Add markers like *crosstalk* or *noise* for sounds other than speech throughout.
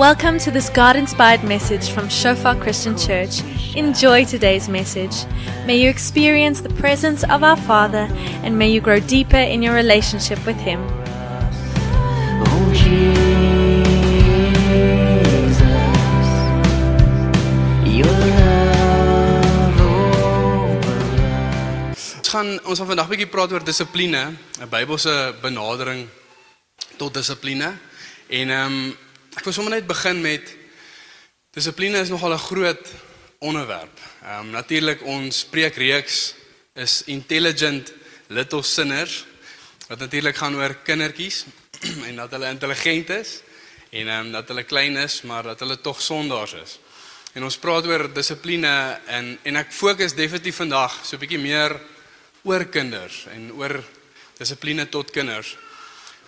Welcome to this God inspired message from Shofar Christian Church. Enjoy today's message. May you experience the presence of our Father and may you grow deeper in your relationship with Him. Ons gaan ons gaan vandag 'n bietjie praat oor dissipline, 'n Bybelse benadering tot dissipline. En ehm um, ek wil sommer net begin met dissipline is nogal 'n groot onderwerp. Ehm um, natuurlik ons preekreeks is intelligent little sinners wat natuurlik gaan oor kindertjies *clears throat* en dat hulle intelligent is en ehm um, dat hulle klein is, maar dat hulle tog sondaars is. En ons praat oor dissipline en en ek fokus definitief vandag so 'n bietjie meer oor kinders en oor dissipline tot kinders.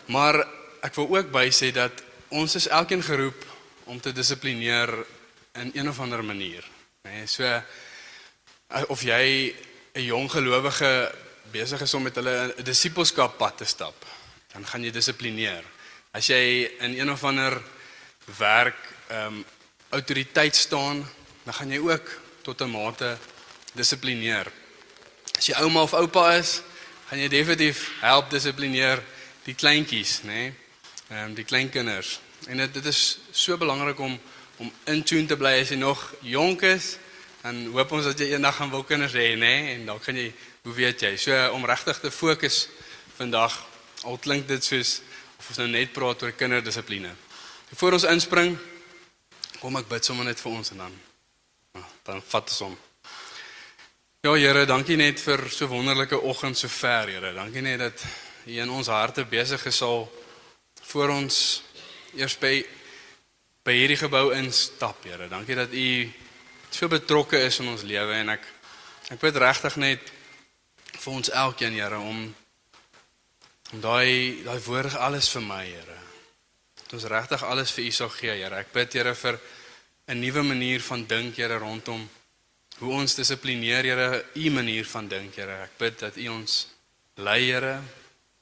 Maar ek wil ook bysê dat ons is elkeen geroep om te dissiplineer in een of ander manier, nê? Nee, so eh, of jy 'n jong gelowige besig is om met hulle 'n disippelskap pad te stap, dan gaan jy dissiplineer. As jy in een of ander werk ehm um, autoriteit staan, dan gaan jy ook tot 'n mate dissiplineer. As jy ouma of oupa is, gaan jy definitief help dissiplineer die kleintjies, nê? Nee? Ehm um, die kleinkinders. En dit dit is so belangrik om om in tune te bly as jy nog jonk is. En hoop ons dat jy eendag gaan wil kinders hê, nê? En dan kan jy, hoe weet jy? So om regtig te fokus vandag. Al klink dit soos of ons nou net praat oor kinderdissipline. Voor ons inspring, kom ek bid sommer net vir ons en dan nou, dan vat ons hom. Ja Here, dankie net vir so wonderlike oggend so ver, Here. Dankie net dat U in ons harte besig is al voor ons eers by by hierdie gebou instap, Here. Dankie dat U so betrokke is in ons lewe en ek ek bid regtig net vir ons elkeen, Here, om om daai daai woord alles vir my, Here. Dat ons regtig alles vir U sal gee, Here. Ek bid, Here, vir 'n nuwe manier van dink, Here, rondom hoe ons dissiplineer, Here, U manier van dink, Here. Ek bid dat U ons lei, Here.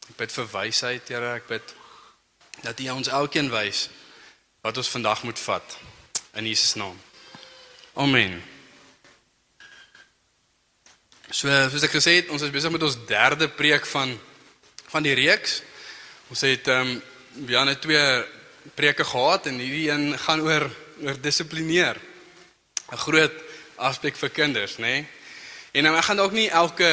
Ek bid vir wysheid, Here. Ek bid dat U ons elkeen wys wat ons vandag moet vat in Jesus naam. Amen. So, soos ek gesê het, ons is besig met ons derde preek van van die reeks. Ons het ehm um, het net twee preke gehad en hierdie een gaan oor oor dissiplineer. 'n Groot aspek vir kinders, nê? Nee? En nou ek gaan dalk nie elke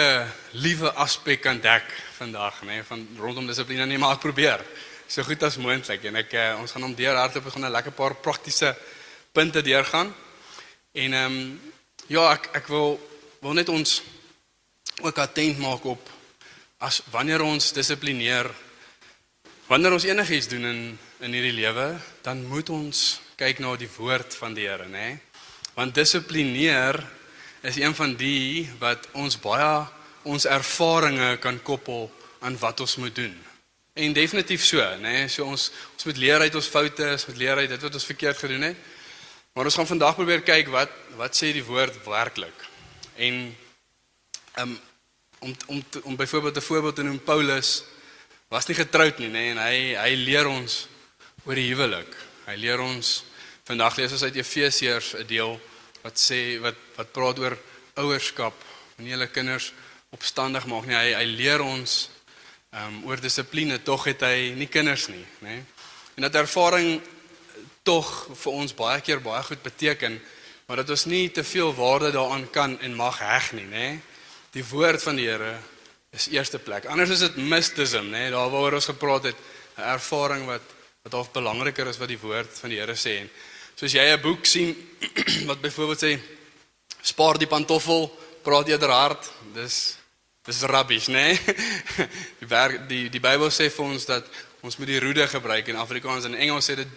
liewe aspek kan dek vandag, nê, nee, van rondom dissipline nie, maar ek probeer so goed as moontlik en ek uh, ons gaan hom deur hardloop en gaan 'n lekker paar praktiese punte deurgaan. En ehm um, ja, ek ek wil wil net ons ook attent maak op as wanneer ons dissiplineer wanneer ons enigiets doen in in hierdie lewe, dan moet ons kyk na die woord van die Here, nê? Want dissiplineer is een van die wat ons baie ons ervarings kan koppel aan wat ons moet doen. En definitief so, nê? Nee, so ons ons moet leer uit ons foute, ons moet leer uit dit wat ons verkeerd gedoen het. Maar ons gaan vandag probeer kyk wat wat sê die woord werklik. En um, om om om, byvoorbeeld 'n voorbeeld te noem Paulus was nie getroud nie, nê, nee, en hy hy leer ons oor die huwelik. Hy leer ons vandag lees ons uit Efesiërs 'n deel wat sê wat wat praat oor ouerskap, wanneer hulle kinders opstandig maak nie. Hy hy leer ons um, oor dissipline tog het hy nie kinders nie, nê? Nee? En dat ervaring tog vir ons baie keer baie goed beteken, maar dat ons nie te veel waarde daaraan kan en mag heg nie, nê? Nee? Die woord van die Here is eerste plek. Anders is dit mysticism, nê? Nee? Daar waaroor ons gepraat het, 'n ervaring wat wat half belangriker is wat die woord van die Here sê en soos jy 'n boek sien *clears throat* wat byvoorbeeld sê spaar die pantoffel, praat eerder hard, dis Dis rubbish, né? Nee? *laughs* Die berg, die die Bybel sê vir ons dat ons moet die roede gebruik in Afrikaans en Engels sê dit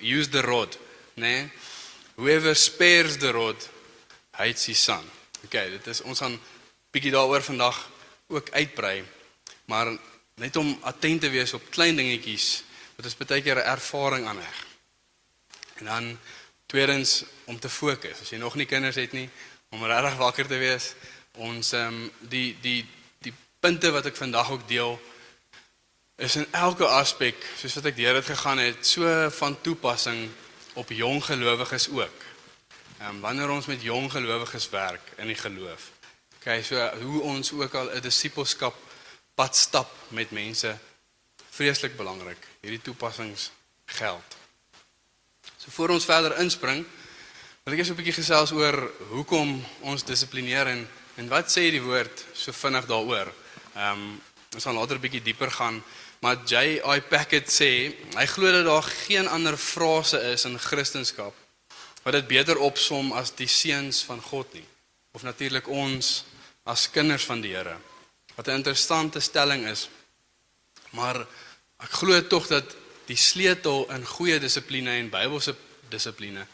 use the rod, né? Nee? Whoever spares the rod hates his son. Okay, dit is ons gaan bietjie daaroor vandag ook uitbrei. Maar net om attent te wees op klein dingetjies wat ons baie keer 'n ervaring aan heg. En dan tweedens om te fokus. As jy nog nie kinders het nie, om regtig wakker te wees ons ehm um, die die die punte wat ek vandag ook deel is in elke aspek, soos wat ek deur dit gegaan het, so van toepassing op jong gelowiges ook. Ehm um, wanneer ons met jong gelowiges werk in die geloof. Okay, so hoe ons ook al 'n disippelskap pad stap met mense vreeslik belangrik. Hierdie toepassings geld. So voor ons verder inspring, wil ek eers 'n bietjie gesels oor hoekom ons dissiplineer en en wat sê die woord so vinnig daaroor. Ehm um, ons gaan later 'n bietjie dieper gaan, maar J.I. Packard sê hy glo dat daar geen ander frase is in Christendom wat dit beter opsom as die seuns van God nie. Of natuurlik ons as kinders van die Here. Wat 'n interessante stelling is. Maar ek glo tog dat die sleutel in goeie dissipline en Bybelse dissipline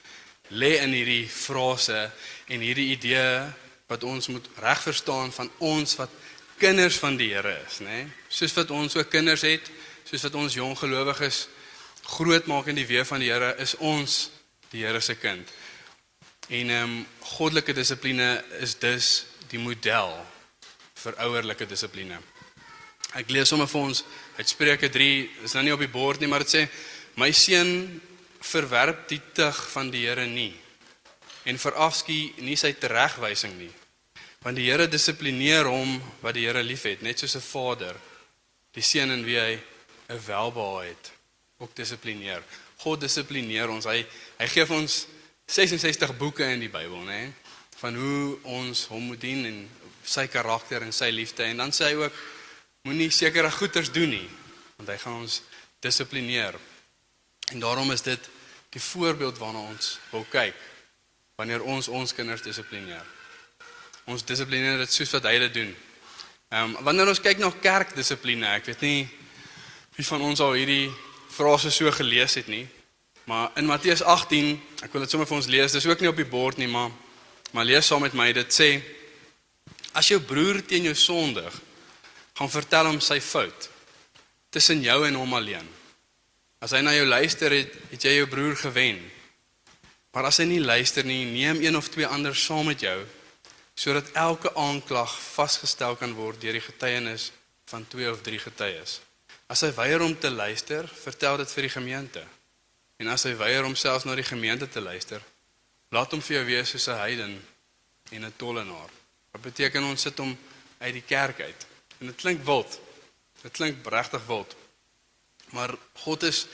lê in hierdie frase en hierdie idee wat ons moet reg verstaan van ons wat kinders van die Here is, nê? Nee? Soos wat ons ook kinders het, soos wat ons jong gelowiges grootmaak in die weë van die Here, is ons die Here se kind. En ehm um, goddelike dissipline is dus die model vir ouerlike dissipline. Ek lees sommer vir ons uit Spreuke 3, is nou nie op die bord nie, maar dit sê my seun verwerp die tug van die Here nie en verafskie nie sy teregwysing nie. Want die Here dissiplineer hom wat die Here liefhet, net soos 'n vader die seun in wie hy 'n welbehae het, ook dissiplineer. God dissiplineer ons. Hy hy gee vir ons 66 boeke in die Bybel, nê, nee, van hoe ons hom moet dien en sy karakter en sy liefde en dan sê hy ook moenie sekere goeders doen nie, want hy gaan ons dissiplineer. En daarom is dit die voorbeeld waarna ons wil kyk wanneer ons ons kinders dissiplineer. Ons dissiplineer dit soos wat hy dit doen. Ehm um, wanneer ons kyk na kerkdissipline, ek weet nie wie van ons al hierdie frase so gelees het nie. Maar in Matteus 18, ek wil dit sommer vir ons lees. Dis ook nie op die bord nie, maar maar lees saam met my. Dit sê as jou broer teen jou sondig, gaan vertel hom sy fout tussen jou en hom alleen. As hy na jou luister het, het jy jou broer gewen. Maar as hy nie luister nie, neem een of twee ander saam met jou sodat elke aanklag vasgestel kan word deur die getuienis van twee of drie getuies. As hy weier om te luister, vertel dit vir die gemeente. En as hy weier om selfs na die gemeente te luister, laat hom vir jou wees soos 'n heiden en 'n tollenaar. Wat beteken ons sit hom uit die kerk uit? En dit klink wild. Dit klink regtig wild. Maar God is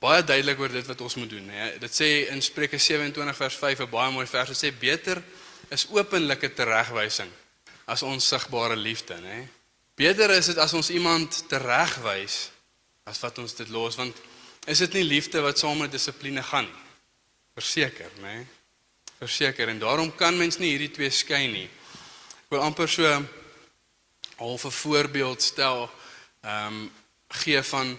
baie duidelik oor dit wat ons moet doen, hè. Dit sê in Spreuke 27 vers 5 'n baie mooi vers. Dit sê beter is openlike teregwysing as onsigbare liefde, hè. Beter is dit as ons iemand teregwys as wat ons dit los want is dit nie liefde wat saam met dissipline gaan nie. Verseker? Nee? Verseker en daarom kan mens nie hierdie twee skei nie. Ek wil amper so half 'n voorbeeld stel ehm um, gee van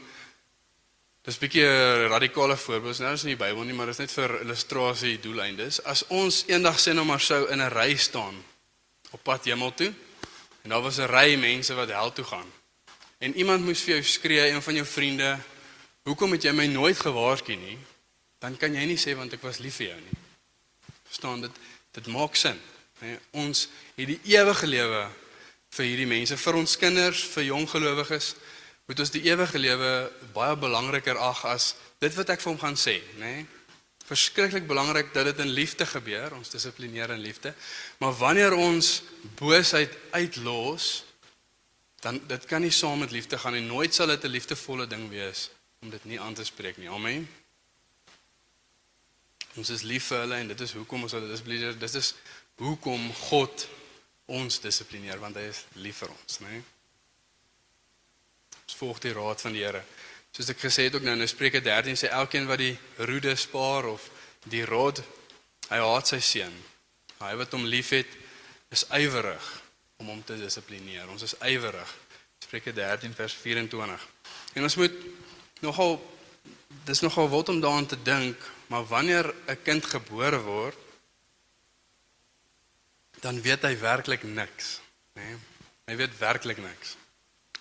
dis 'n bietjie 'n radikale voorbeeld. Nou is nie die Bybel nie, maar dit is net vir illustrasie doeleindes. As ons eendag sê nou maar sou in 'n ry staan op pad hemel toe En daar was 'n ry mense wat hel toe gaan. En iemand moes vir jou skree, een van jou vriende, "Hoekom het jy my nooit gewaarsku nie?" Dan kan jy nie sê want ek was lief vir jou nie. Verstaan dit? Dit maak sin. Nee, ons het die ewige lewe vir hierdie mense, vir ons kinders, vir jong gelowiges, moet ons die ewige lewe baie belangriker ag as dit wat ek vir hom gaan sê, nê? Nee? verskriklik belangrik dat dit in liefde gebeur, ons dissiplineer in liefde. Maar wanneer ons boosheid uitlos, dan dit kan nie saam met liefde gaan en nooit sal dit 'n liefdevolle ding wees om dit nie aan te spreek nie. Amen. Ons is lief vir hulle en dit is hoekom ons hulle dissiplineer. Dit is hoekom God ons dissiplineer want hy is lief vir ons, né? Ons volg die raad van die Here. Soos ek gesê het ook nou in Spreuke 13 sê elkeen wat die roede spaar of die rod, hy haat sy seun. Hy wat hom liefhet, is ywerig om hom te dissiplineer. Ons is ywerig. Spreuke 13 vers 24. En ons moet nogal dis nogal wat om daaraan te dink, maar wanneer 'n kind gebore word, dan weet hy werklik niks, né? Nee? Hy weet werklik niks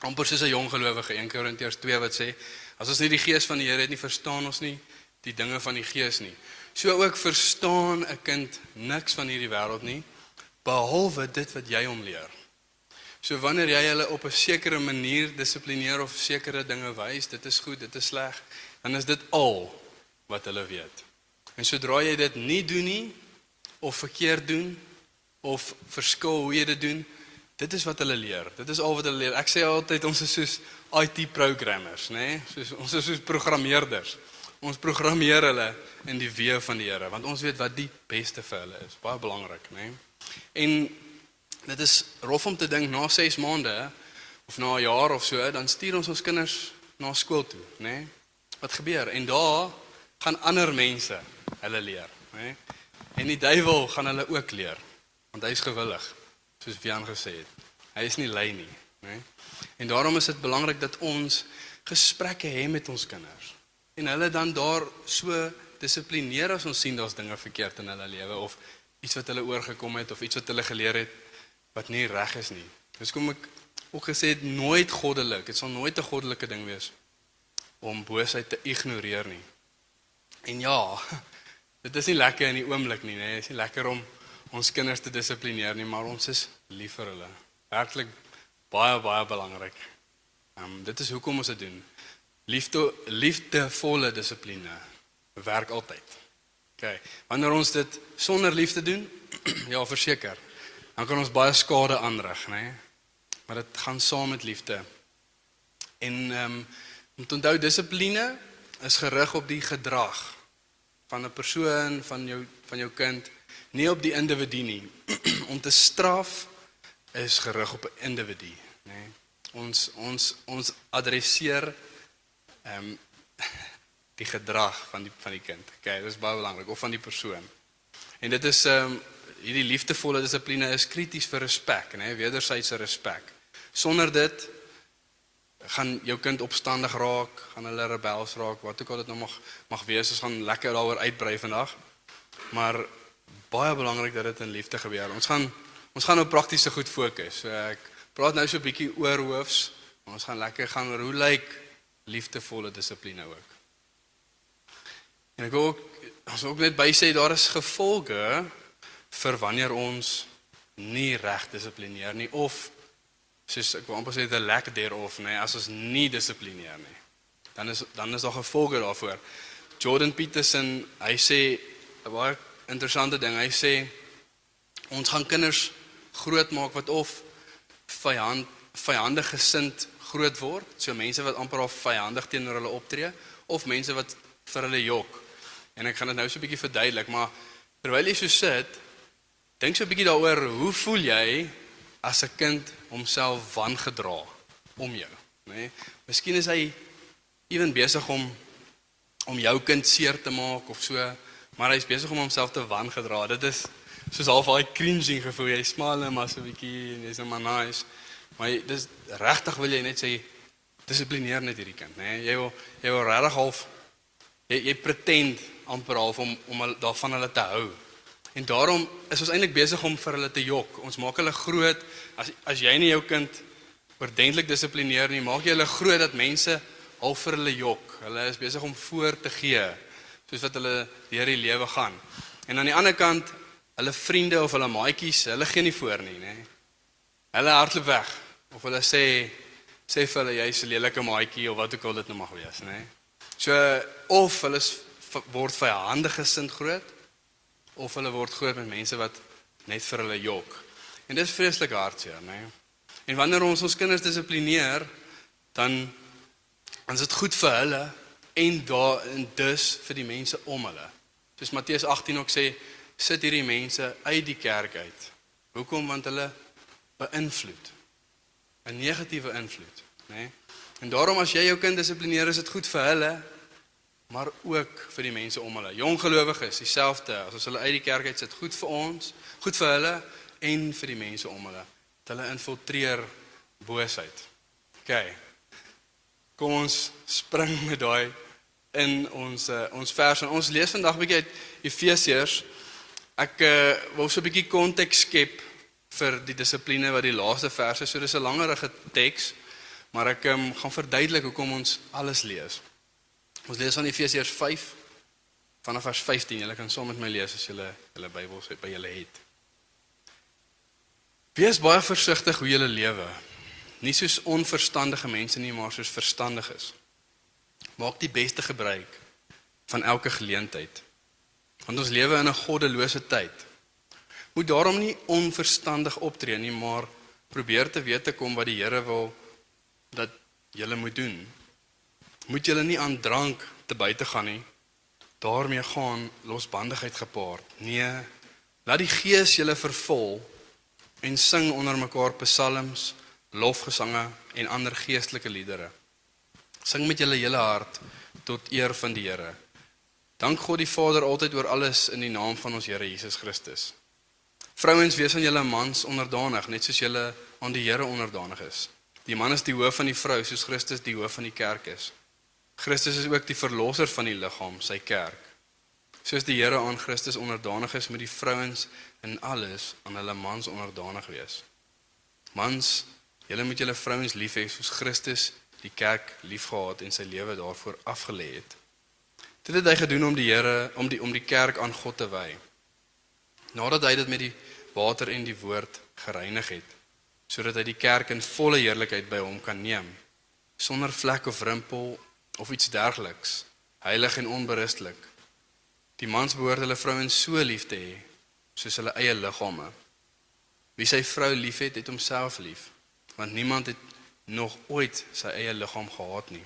amper soos 'n jong gelowige 1 Korintiërs 2 wat sê as ons nie die gees van die Here het nie verstaan ons nie die dinge van die gees nie. So ook verstaan 'n kind niks van hierdie wêreld nie behalwe dit wat jy hom leer. So wanneer jy hulle op 'n sekere manier dissiplineer of sekere dinge wys, dit is goed, dit is sleg, dan is dit al wat hulle weet. En sodra jy dit nie doen nie of verkeerd doen of verskil hoe jy dit doen, dit is wat hulle leer. Dit is al wat hulle leer. Ek sê altyd ons is soos IT programmers, nê? Nee? Soos ons is soos programmeerders. Ons programmeer hulle in die weë van die Here want ons weet wat die beste vir hulle is. Baie belangrik, nê? Nee? En dit is rof om te dink na 6 maande of na 'n jaar of so, dan stuur ons ons kinders na skool toe, nê? Nee? Wat gebeur? En daar gaan ander mense hulle leer, nê? Nee? En die duiwel gaan hulle ook leer want hy's gewillig, soos Wian gesê het. Hy is nie lui nie, nê? Nee? En daarom is dit belangrik dat ons gesprekke hê met ons kinders. En hulle dan daar so dissiplineer as ons sien daar's dinge verkeerd in hulle lewe of iets wat hulle oorgekom het of iets wat hulle geleer het wat nie reg is nie. Dis kom ek ook gesê het nooit goddelik. Dit sal nooit 'n goddelike ding wees om boosheid te ignoreer nie. En ja, *laughs* dit is nie lekker in die oomblik nie, nê. Dit is nie lekker om ons kinders te dissiplineer nie, maar ons is lief vir hulle. Werklik baie baie belangrik. Ehm um, dit is hoekom ons dit doen. Liefde liefdevolle dissipline werk altyd. OK. Wanneer ons dit sonder liefde doen, *clears throat* ja, verseker, dan kan ons baie skade aanrig, nê? Nee? Maar dit gaan saam met liefde. En ehm um, te onthou dissipline is gerig op die gedrag van 'n persoon, van jou van jou kind, nie op die individu nie. *clears throat* om te straf is gerig op 'n individu, nê? Nee? Ons ons ons adresseer ehm um, *laughs* die gedrag van die van die kind. Okay, dis baie belangrik of van die persoon. En dit is ehm um, hierdie liefdevolle dissipline is krities vir respek, nê, wederwysige respek. Sonder dit gaan jou kind opstandig raak, gaan hulle rebels raak, wat ook al dit nou mag mag wees. Ons gaan lekker daaroor uitbrei vandag. Maar baie belangrik dat dit in liefde gebeur. Ons gaan ons gaan nou praktiese goed fokus. So ek praat nou so 'n bietjie oor hoofs, maar ons gaan lekker gaan oor hoe lyk liefdevolle dissipline ook. En ek wil ook ons ook net by sê daar is gevolge vir wanneer ons nie reg dissiplineer nie of soos ek wou amper sê the lack thereof nê as ons nie dissiplineer nie dan is dan is daar gevolge daarvoor Jordan Peterson hy sê 'n baie interessante ding hy sê ons gaan kinders grootmaak wat of vyand vyandig gesind groot word so mense wat amper al vyandig teenoor hulle optree of mense wat vir hulle jok en ek gaan dit nou so 'n bietjie verduidelik maar terwyl jy so sit Dink so 'n bietjie daaroor, hoe voel jy as 'n kind homself wangedra om jou, nê? Nee? Miskien is hy ewen besig om om jou kind seer te maak of so, maar hy's besig om homself te wangedra. Dit is soos half daai cringing gevoel. Jy smaal net maar so 'n bietjie en jy's net maar nice. Maar dis regtig wil jy net sê dissiplineer net hierdie kind, nê? Nee? Jy wil jy wil regtig half jy jy pretend amper half om om daarvan hulle te hou. En daarom is ons eintlik besig om vir hulle te jok. Ons maak hulle groot. As as jy nie jou kind ordentlik dissiplineer nie, maak jy hulle groot dat mense al vir hulle jok. Hulle is besig om voor te gee soos wat hulle deur die lewe gaan. En aan die ander kant, hulle vriende of hulle maatjies, hulle gee nie voor nie, nê. Hulle hardloop weg of hulle sê sê vir hulle jy's 'n lelike maatjie of wat ook al dit nou mag wees, nê. So of hulle word vyandig gesind groot of hulle word groot met mense wat net vir hulle jok. En dit is vreeslik hartseer, nê? En wanneer ons ons kinders dissiplineer, dan dan is dit goed vir hulle en daar en dus vir die mense om hulle. Soos Matteus 18 ook sê, sit hierdie mense uit die kerk uit. Hoekom? Want hulle beïnvloed 'n negatiewe invloed, nê? En daarom as jy jou kind dissiplineer, is dit goed vir hulle maar ook vir die mense om hulle. Jong gelowiges, dieselfde. As ons hulle uit die kerk uit sit, goed vir ons, goed vir hulle en vir die mense om hulle. Dat hulle infiltreer boosheid. OK. Kom ons spring met daai in ons uh, ons vers en ons lees vandag 'n bietjie uit Efesiërs. Ek uh, wil so 'n bietjie konteks skep vir die dissipline wat die laaste verse. So dis 'n langerige teks, maar ek um, gaan verduidelik hoekom ons alles lees. Ons lees van Efesiërs 5 vanaf vers 15. Julle kan saam met my lees as julle julle Bybels by julle het. Wees baie versigtig hoe jy lewe. Nie soos onverstandige mense nie, maar soos verstandiges. Maak die beste gebruik van elke geleentheid. Want ons lewe in 'n goddelose tyd. Moet daarom nie onverstandig optree nie, maar probeer te weet te kom wat die Here wil dat jy moet doen. Moet jy nie aan drank te buite gaan nie. daarmee gaan losbandigheid gepaard. Nee, laat die Gees julle vervul en sing onder mekaar psalms, lofgesange en ander geestelike liedere. Sing met julle hele hart tot eer van die Here. Dank God die Vader altyd oor alles in die naam van ons Here Jesus Christus. Vrouens, wees aan julle mans onderdanig, net soos julle aan die Here onderdanig is. Die man is die hoof van die vrou, soos Christus die hoof van die kerk is. Christus is ook die verlosser van die liggaam, sy kerk. Soos die Here aan Christus onderdanig is, moet die vrouens in alles aan hulle mans onderdanig wees. Mans, julle moet julle vrouens lief hê soos Christus die kerk liefgehad en sy lewe daarvoor afgelê het. Dit het hy gedoen om die Here om die om die kerk aan God te wy. Nadat hy dit met die water en die woord gereinig het, sodat hy die kerk in volle heerlikheid by hom kan neem, sonder vlek of rimpel of iets dergeliks, heilig en onberistelik. Die mans behoort hulle vrouens so lief te hê soos hulle eie liggame. Wie sy vrou liefhet, het homself lief, want niemand het nog ooit sy eie liggaam gehaat nie.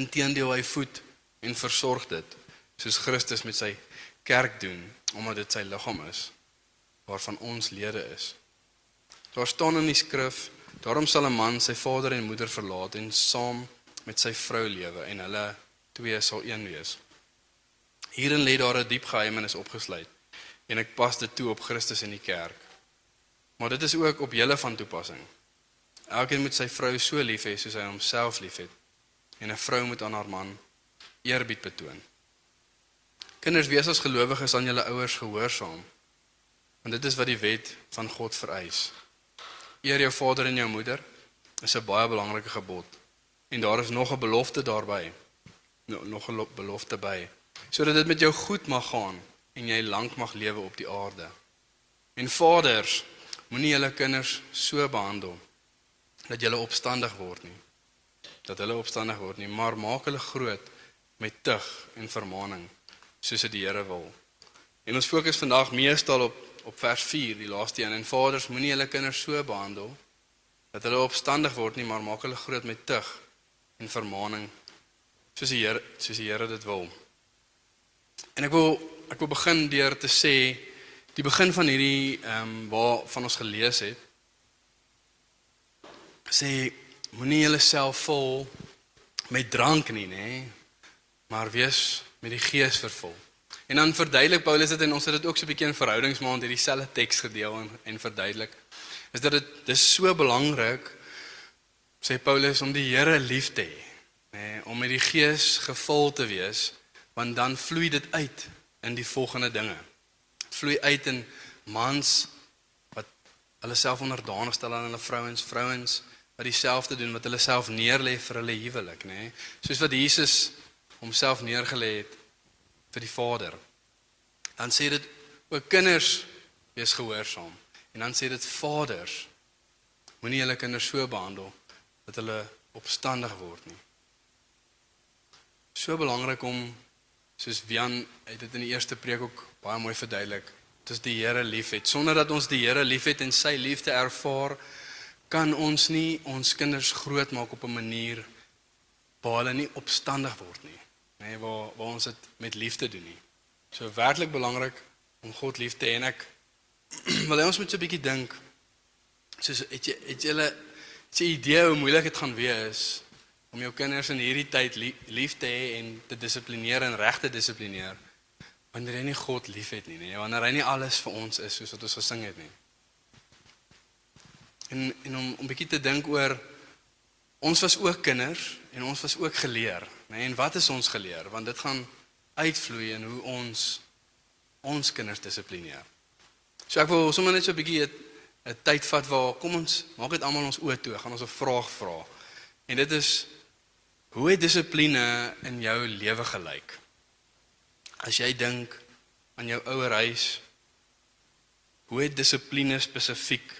Inteendeel hy voed en versorg dit, soos Christus met sy kerk doen, omdat dit sy liggaam is waarvan ons lede is. Daar staan in die skrif, daarom sal 'n man sy vader en moeder verlaat en saam met sy vrou lewe en hulle twee sal een wees. Hierin lê daar 'n diep geheimenis opgesluit en ek pas dit toe op Christus en die kerk. Maar dit is ook op julle van toepassing. Elkeen moet sy vrou so lief hê soos hy homself liefhet en 'n vrou moet aan haar man eerbied betoon. Kinders, wees as gelowiges aan julle ouers gehoorsaam. Want dit is wat die wet van God vereis. Eer jou vader en jou moeder is 'n baie belangrike gebod. En daar is nog 'n belofte daarbey. Nog 'n belofte by sodat dit met jou goed mag gaan en jy lank mag lewe op die aarde. En vaders, moenie julle kinders so behandel dat hulle opstandig word nie. Dat hulle opstandig word nie, maar maak hulle groot met tug en vermaaning soos dit die Here wil. En ons fokus vandag meestal op op vers 4, die laaste een. En vaders, moenie julle kinders so behandel dat hulle opstandig word nie, maar maak hulle groot met tug en vermaaning soos die Here soos die Here dit wil. En ek wil ek wil begin deur te sê die begin van hierdie ehm um, waar van ons gelees het sê moenie jouself vol met drank nie nê maar wees met die gees vervul. En dan verduidelik Paulus dit en ons het dit ook so 'n bietjie in verhoudingsmaand hierdie selfe teks gedeel en, en verduidelik is dat dit dis so belangrik sê Paulus om die Here lief te hê nê om met die gees gevul te wees want dan vloei dit uit in die volgende dinge. Vloei uit in mans wat hulle self onderdanig stel aan hulle vrouens, vrouens wat dieselfde doen wat hulle self neerlê vir hulle huwelik, nê? Nee? Soos wat Jesus homself neergelê het vir die Vader. Dan sê dit ook kinders wees gehoorsaam. En dan sê dit vaders moenie julle kinders so behandel dat hulle opstandig word nie. So belangrik om soos Wian het dit in die eerste preek ook baie mooi verduidelik. Dit is die Here liefhet. Sonder dat ons die Here liefhet en sy liefde ervaar, kan ons nie ons kinders grootmaak op 'n manier waar hulle nie opstandig word nie. Nee, waar waar ons dit met liefde doen nie. So werklik belangrik om God lief te hê en ek *clears throat* wil hê ons moet so 'n bietjie dink. Soos het jy het jy 'n idee hoe moeilik dit gaan wees om jou kinders in hierdie tyd lief te hê en te dissiplineer en reg te dissiplineer wanneer jy nie God liefhet nie, nee, wanneer hy nie alles vir ons is soos wat ons gesing het nie. En en om 'n bietjie te dink oor ons was ook kinders en ons was ook geleer, nê? Nee, en wat is ons geleer? Want dit gaan uitvloei in hoe ons ons kinders dissiplineer. So ek wil sommer net so 'n bietjie 'n tyd vat waar kom ons maak dit almal ons oë toe, gaan ons 'n vraag vra. En dit is Hoe het dissipline in jou lewe gelyk? As jy dink aan jou ouer huis, hoe het dissipline spesifiek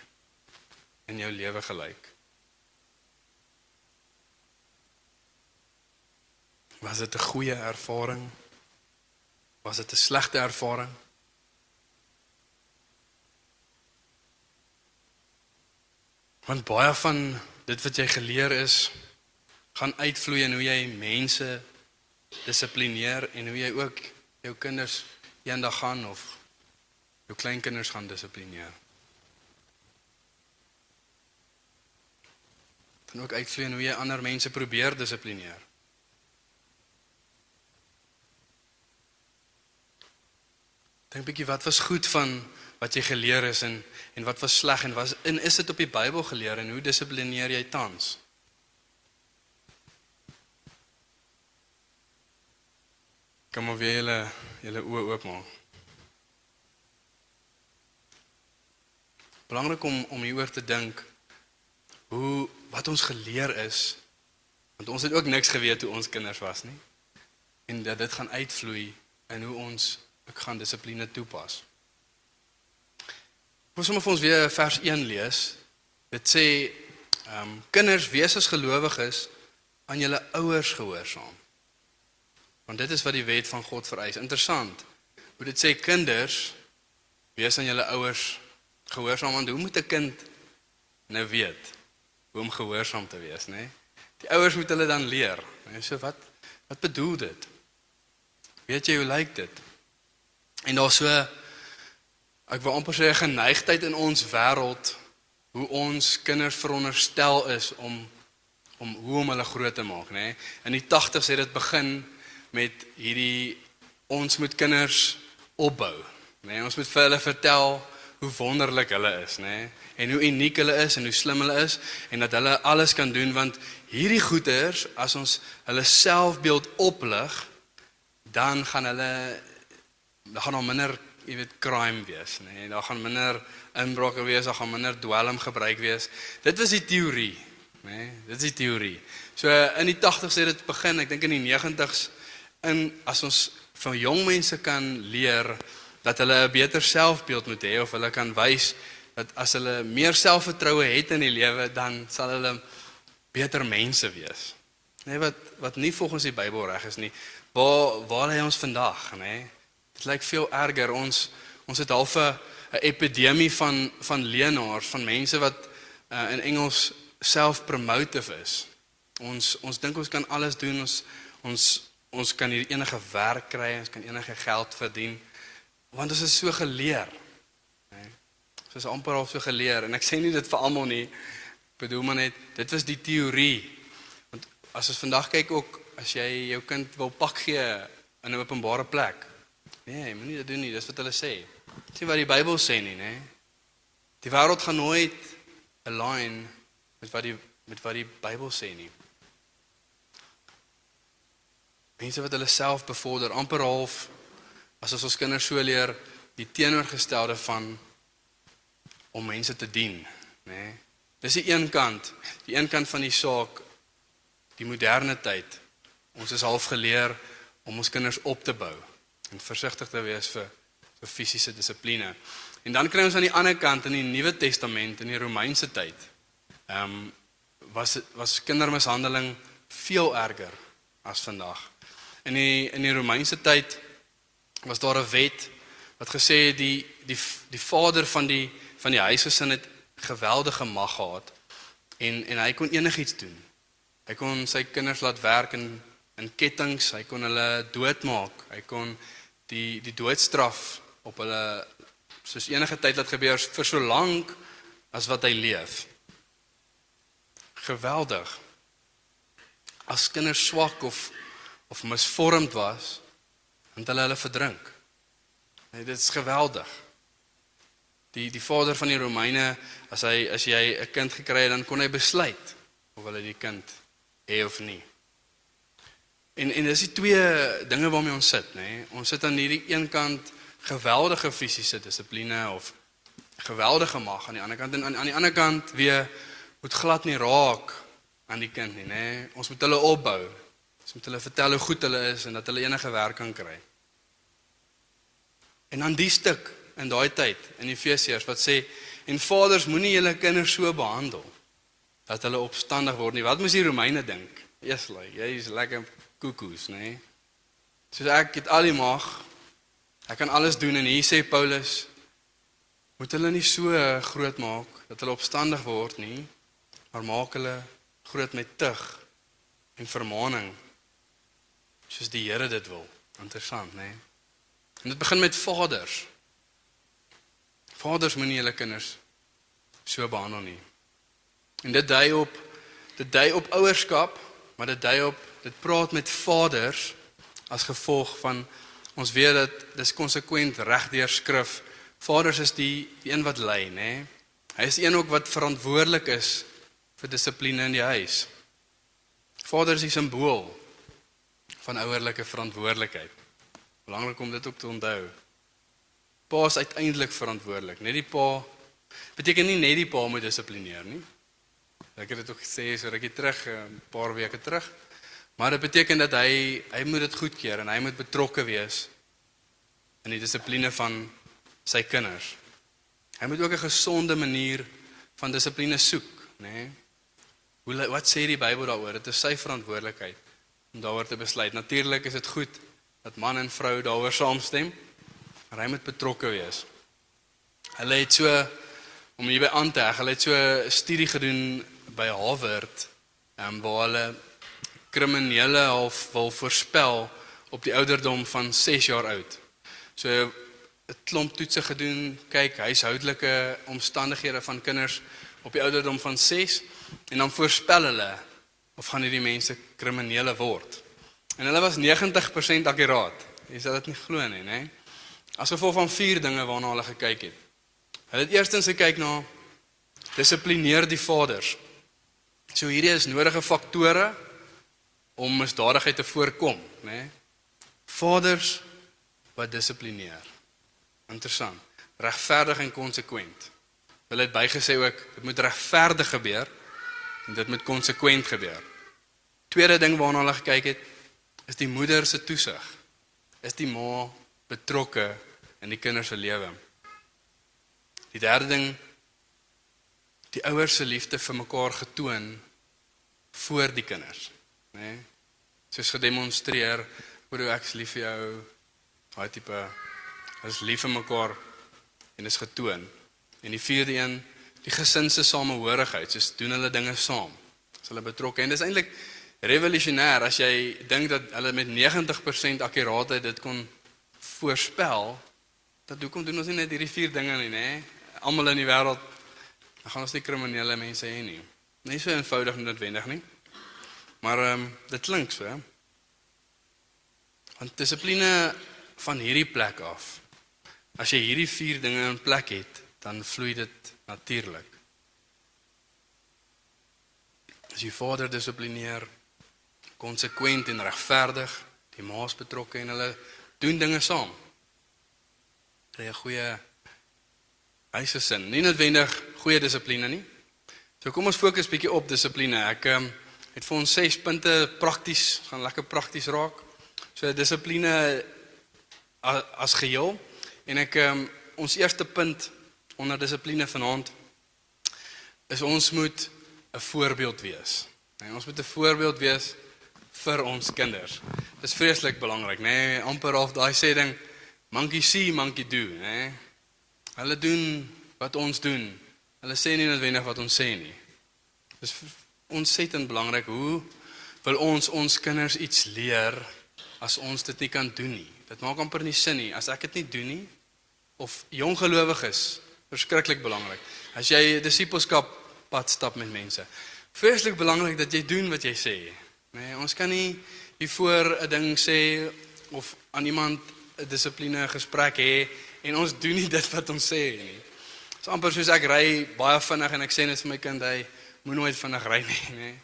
in jou lewe gelyk? Was dit 'n goeie ervaring? Was dit 'n slegte ervaring? Want baie van dit wat jy geleer is, gaan uitvloei in hoe jy mense dissiplineer en hoe jy ook jou kinders eendag gaan of jou kleinkinders gaan dissiplineer. Dan ook uitvloei in hoe jy ander mense probeer dissiplineer. Dink 'n bietjie wat was goed van wat jy geleer is en en wat was sleg en was en is dit op die Bybel geleer en hoe dissiplineer jy tans? Kom maar weer julle julle oë oopmaak. Belangrik om om hieroor te dink hoe wat ons geleer is want ons het ook niks geweet toe ons kinders was nie en dat dit gaan uitvloei in hoe ons ek gaan dissipline toepas. Ons sommer vir ons weer vers 1 lees. Dit sê ehm um, kinders wees as gelowiges aan julle ouers gehoorsaam. Want dit is wat die wet van God vereis. Interessant. Hoe dit sê kinders wees aan julle ouers gehoorsaam want hoe moet 'n kind nou weet hoe om gehoorsaam te wees, nê? Nee? Die ouers moet hulle dan leer. En so wat wat bedoel dit? Weet jy hoe lyk dit? En daar's so ek wil amper sê 'n geneigtheid in ons wêreld hoe ons kinders veronderstel is om om hoe om hulle groot te maak, nê? Nee? In die 80's het dit begin met hierdie ons moet kinders opbou? Nee? Ons moet vir hulle vertel hoe wonderlik hulle is, nê? Nee? En hoe uniek hulle is en hoe slim hulle is en dat hulle alles kan doen want hierdie goeters as ons hulle selfbeeld oplig, dan gaan hulle daar gaan nog minder, jy weet, crime wees, nê? Nee? Daar gaan minder inbrake wees, daar gaan minder dwelm gebruik wees. Dit was die teorie, nê? Nee? Dit is die teorie. So in die 80's het dit begin, ek dink in die 90's in as ons van jong mense kan leer dat hulle 'n beter selfbeeld moet hê of hulle kan wys dat as hulle meer selfvertroue het in die lewe, dan sal hulle beter mense wees. Nee wat wat nie volgens die Bybel reg is nie. Waar waar lê ons vandag, nê? Nee? Dit lyk veel erger. Ons ons het half 'n epidemie van van leenaars, van mense wat uh, in Engels self-promotive is. Ons ons dink ons kan alles doen. Ons ons ons kan hier enige werk kry, ons kan enige geld verdien. Want ons is so geleer. Né? Ons is amper al so geleer en ek sê nie dit vir almal nie. Ek bedoel maar net dit was die teorie. Want as ons vandag kyk ook as jy jou kind wil pak gee in 'n openbare plek, Nee, moenie dit doen nie, dis wat hulle sê. Sien wat die Bybel sê nie, nê? Die wêreld gaan nooit align met wat die met wat die Bybel sê nie. Mense wat hulle self bevorder amper half as ons ons kinders so leer die teenoorgestelde van om mense te dien, nê? Dis die een kant, die een kant van die saak die moderne tyd. Ons is half geleer om ons kinders op te bou en versigtig te wees vir vir fisiese dissipline. En dan kry ons aan die ander kant in die Nuwe Testament in die Romeinse tyd. Ehm um, was was kindermishandeling veel erger as vandag. In die in die Romeinse tyd was daar 'n wet wat gesê het die die die vader van die van die huisgesin het geweldige mag gehad en en hy kon enigiets doen. Hy kon sy kinders laat werk in in kettinge, hy kon hulle doodmaak, hy kon die die doodstraf op hulle soos enige tyd wat gebeur vir so lank as wat hy leef. Geweldig. As kinders swak of of misvormd was, het hulle hulle verdrink. Nee, dit is geweldig. Die die vader van die Romeine, as hy as jy 'n kind gekry het, dan kon hy besluit of hulle die kind hê of nie. En en dis die twee dinge waarmee ons sit, nê? Nee? Ons sit aan hierdie een kant geweldige fisiese dissipline of geweldige mag aan die ander kant en aan, aan die ander kant weer moet glad nie raak aan die kind nie, nê? Nee? Ons moet hulle opbou. Ons moet hulle vertel hoe goed hulle is en dat hulle enige werk kan kry. En dan die stuk in daai tyd in Efesiërs wat sê En vaders moenie julle kinders so behandel dat hulle opstandig word nie. Wat moes die Romeine dink? Eersly, jy is lekker koekoes, nê? Nee? Soos ek het al die mag. Ek kan alles doen en hier sê Paulus moet hulle nie so groot maak dat hulle opstandig word nie, maar maak hulle groot met tug en vermaaning soos die Here dit wil. Interessant, nê? Nee? En dit begin met vaders. Vaders moenie hulle kinders so behandel nie. En dit dui op dit dui op ouerskap, maar dit dui op dit praat met vaders as gevolg van ons weet dat dis konsekwent regdeur skrif. Vaders is die, die een wat lei, nê? Hy is een ook wat verantwoordelik is vir dissipline in die huis. Vader is die simbool van ouerlike verantwoordelikheid. Belangrik om dit ook te onthou. Pa is uiteindelik verantwoordelik. Net die pa beteken nie net die pa moet dissiplineer nie. Ek het dit ook gesê so rukkie terug, 'n paar weke terug. Maar dit beteken dat hy hy moet dit goedkeur en hy moet betrokke wees in die dissipline van sy kinders. Hy moet ook 'n gesonde manier van dissipline soek, nê? Nee? Hoe wat sê die Bybel daaroor? Dit is sy verantwoordelikheid om daaroor te besluit. Natuurlik is dit goed dat man en vrou daaroor saamstem, maar hy moet betrokke wees. Hulle het so om hierby aan te heg, hulle het so 'n studie gedoen by Harvard, ehm um, waar hulle kriminele half wil voorspel op die ouderdom van 6 jaar oud. So 'n klomp toetse gedoen, kyk huishoudelike omstandighede van kinders op die ouderdom van 6 en dan voorspel hulle of gaan hierdie mense kriminele word. En hulle was 90% akkuraat. Jy sal dit nie glo nie, nê? As gevolg van vier dinge waarna hulle gekyk het. Hulle het eerstens gekyk na dissiplineer die vaders. So hierdie is nodige faktore om misdadigheid te voorkom? Nee? Vaders wat dissiplineer. Interessant. Regverdig en konsekwent. Hulle het bygesê ook dit moet regverdig gebeur en dit moet konsekwent gebeur. Tweede ding waarna hulle gekyk het is die moeder se toesig. Is die ma betrokke in die kinders se lewe? Die derde ding die ouers se liefde vir mekaar getoon voor die kinders, né? Nee? Soos gedemonstreer hoe ek lief vir jou, daai tipe is lief vir mekaar en is getoon. En die vierde een, die gesin se samehorigheid, soos doen hulle dinge saam. As hulle betrokke en dis eintlik revolusionêr as jy dink dat hulle met 90% akkuraatheid dit kon voorspel. Dat hoekom doen ons nie net hierdie vier dinge nie, nê? Almal in die wêreld gaan ons nie kriminele mense hê nie. Nie so eenvoudig noodwendig nie. Maar ehm um, dit klink so. Want dissipline van hierdie plek af. As jy hierdie vier dinge in plek het, dan vloei dit natuurlik. As jy vader dissiplineer, konsekwent en regverdig, die ma's betrokke en hulle doen dinge saam. Kry 'n goeie huisesin, nie noodwendig goeie dissipline nie. So kom ons fokus bietjie op dissipline. Ek um, het vir ons 6 punte prakties, gaan lekker prakties raak. So dissipline as, as geheel en ek um, ons eerste punt onder dissipline vanaand is ons moet 'n voorbeeld wees. Nee, ons moet 'n voorbeeld wees vir ons kinders. Dis vreeslik belangrik, nê? Nee, amper of daai sê ding monkey see, monkey do, nê? Nee. Hulle doen wat ons doen. Hulle sê nie noodwendig wat ons sê nie. Dis ontsettend belangrik hoe wil ons ons kinders iets leer as ons dit nie kan doen nie. Dit maak amper nie sin nie as ek dit nie doen nie of jong gelowiges, verskriklik belangrik. As jy disippelskap pad stap met mense, vreeslik belangrik dat jy doen wat jy sê. Nee, ons kan nie hier voor 'n ding sê of aan iemand 'n dissipline gesprek hê en ons doen nie *laughs* dit wat ons sê nie. Dit is amper soos ek ry baie vinnig en ek sê net vir my kind hy moet nooit vinnig ry nie, *laughs* nê.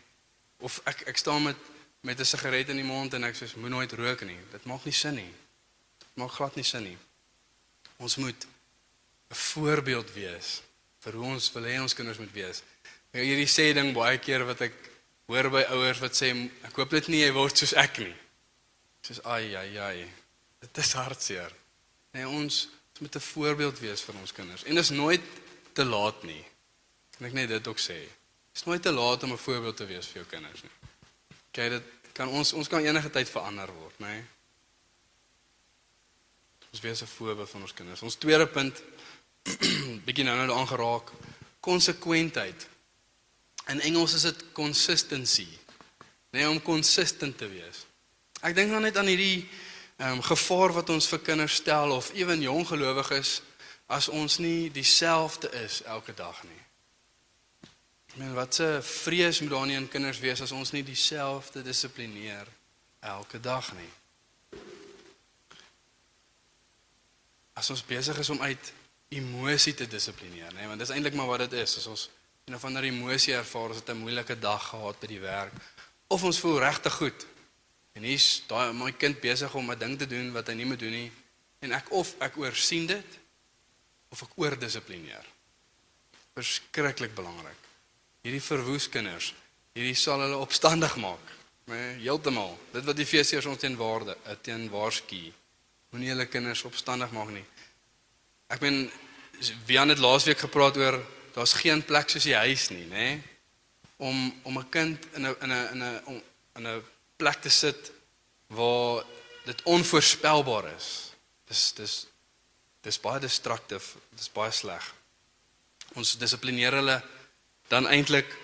Of ek ek staan met met 'n sigaret in die mond en ek sê moet nooit rook nie. Dit maak nie sin nie. Dit maak glad nie sin nie. Ons moet 'n voorbeeld wees vir hoe ons wil hê ons kinders moet wees. Hierdie sê ding baie keer wat ek hoor by ouers wat sê ek hoop dit nie jy word soos ek nie. Soos ai ai ai. Dit is hartseer. Nee, ons ons moet 'n voorbeeld wees vir ons kinders. En dis nooit te laat nie. Kan ek net dit ook sê? Dit is nooit te laat om 'n voorbeeld te wees vir jou kinders nie. Kyk, dit kan ons ons kan enige tyd verander word, nê? Ons wees 'n voorbeeld van ons kinders. Ons tweede punt *clears throat* bietjie nou nou daaraan geraak, konsekwentheid. In Engels is dit consistency. Nee, om consistent te wees. Ek dink dan net aan hierdie ehm um, gevaar wat ons vir kinders stel of ewen jong gelowiges as ons nie dieselfde is elke dag nie. Ek meen wat 'n vrees moet daar nie in kinders wees as ons nie dieselfde dissiplineer elke dag nie. As ons besig is om uit emosie te dissiplineer, nê, want dis eintlik maar wat dit is. As ons een of ander emosie ervaar, as dit 'n moeilike dag gehad by die werk, of ons voel regtig goed. En hier's daai my kind besig om 'n ding te doen wat hy nie moet doen nie en ek of ek oorsien dit of ek oordissiplineer. Verskriklik belangrik. Hierdie verwoes kinders, hierdie sal hulle opstandig maak. Nee, heeltemal. Dit wat Efesiërs ons teen waarde, eh, teen waarsku. Moenie hulle kinders opstandig maak nie. Ek meen wie aan dit laasweek gepraat oor daar's geen plek soos die huis nie, nê? Nee? Om om 'n kind in 'n in 'n in 'n in 'n plek te sit waar dit onvoorspelbaar is. Dis dis dis baie destructief, dis baie sleg. Ons dissiplineer hulle dan eintlik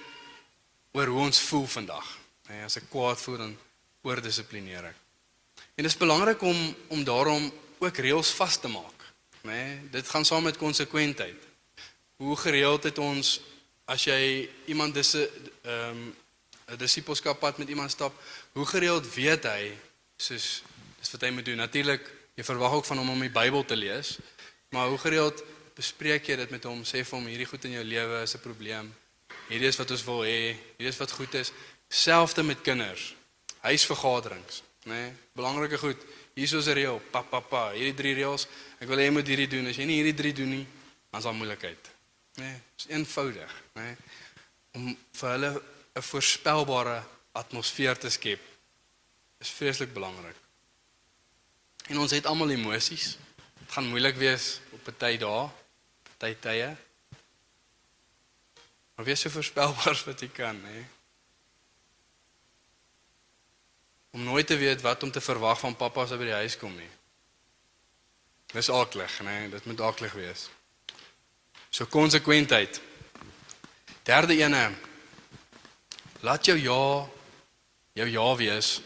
oor hoe ons voel vandag. Nee, as ek kwaad voel dan oordissiplineer ek. En dit is belangrik om om daarom ook reëls vas te maak, nê? Nee, dit gaan saam met konsekwentheid. Hoe gereeld het ons as jy iemand dis 'n ehm 'n disippelskap pad met iemand stap, hoe gereeld weet hy soos dis wat hy moet doen. Natuurlik, jy verwag ook van hom om die Bybel te lees, maar hoe gereeld bespreek jy dit met hom, sê vir hom hierdie goed in jou lewe is 'n probleem. Hierdie is wat ons wil hê, hierdie is wat goed is. Selfde met kinders. Huisvergaderings, nê? Nee, belangrike goed. Hier is 'n reël, pa pa pa, hierdie drie reëls. Ek wil hê jy moet hierdie doen. As jy nie hierdie drie doen nie, dan is daar moeilikheid. Nê? Nee, is eenvoudig, nê? Nee, om vir hulle 'n voorspelbare atmosfeer te skep is vreeslik belangrik. En ons het almal emosies. Dit gaan moeilik wees op 'n tyd daar, tyd tye. Maar wees so voorspelbaar as *laughs* wat jy kan, hè. Om nooit te weet wat om te verwag van pappa as hy by die huis kom nie. Dis aaklig, né? Dit moet aaklig wees. So konsekwentheid. Derde ene. Laat jou ja jou ja wees.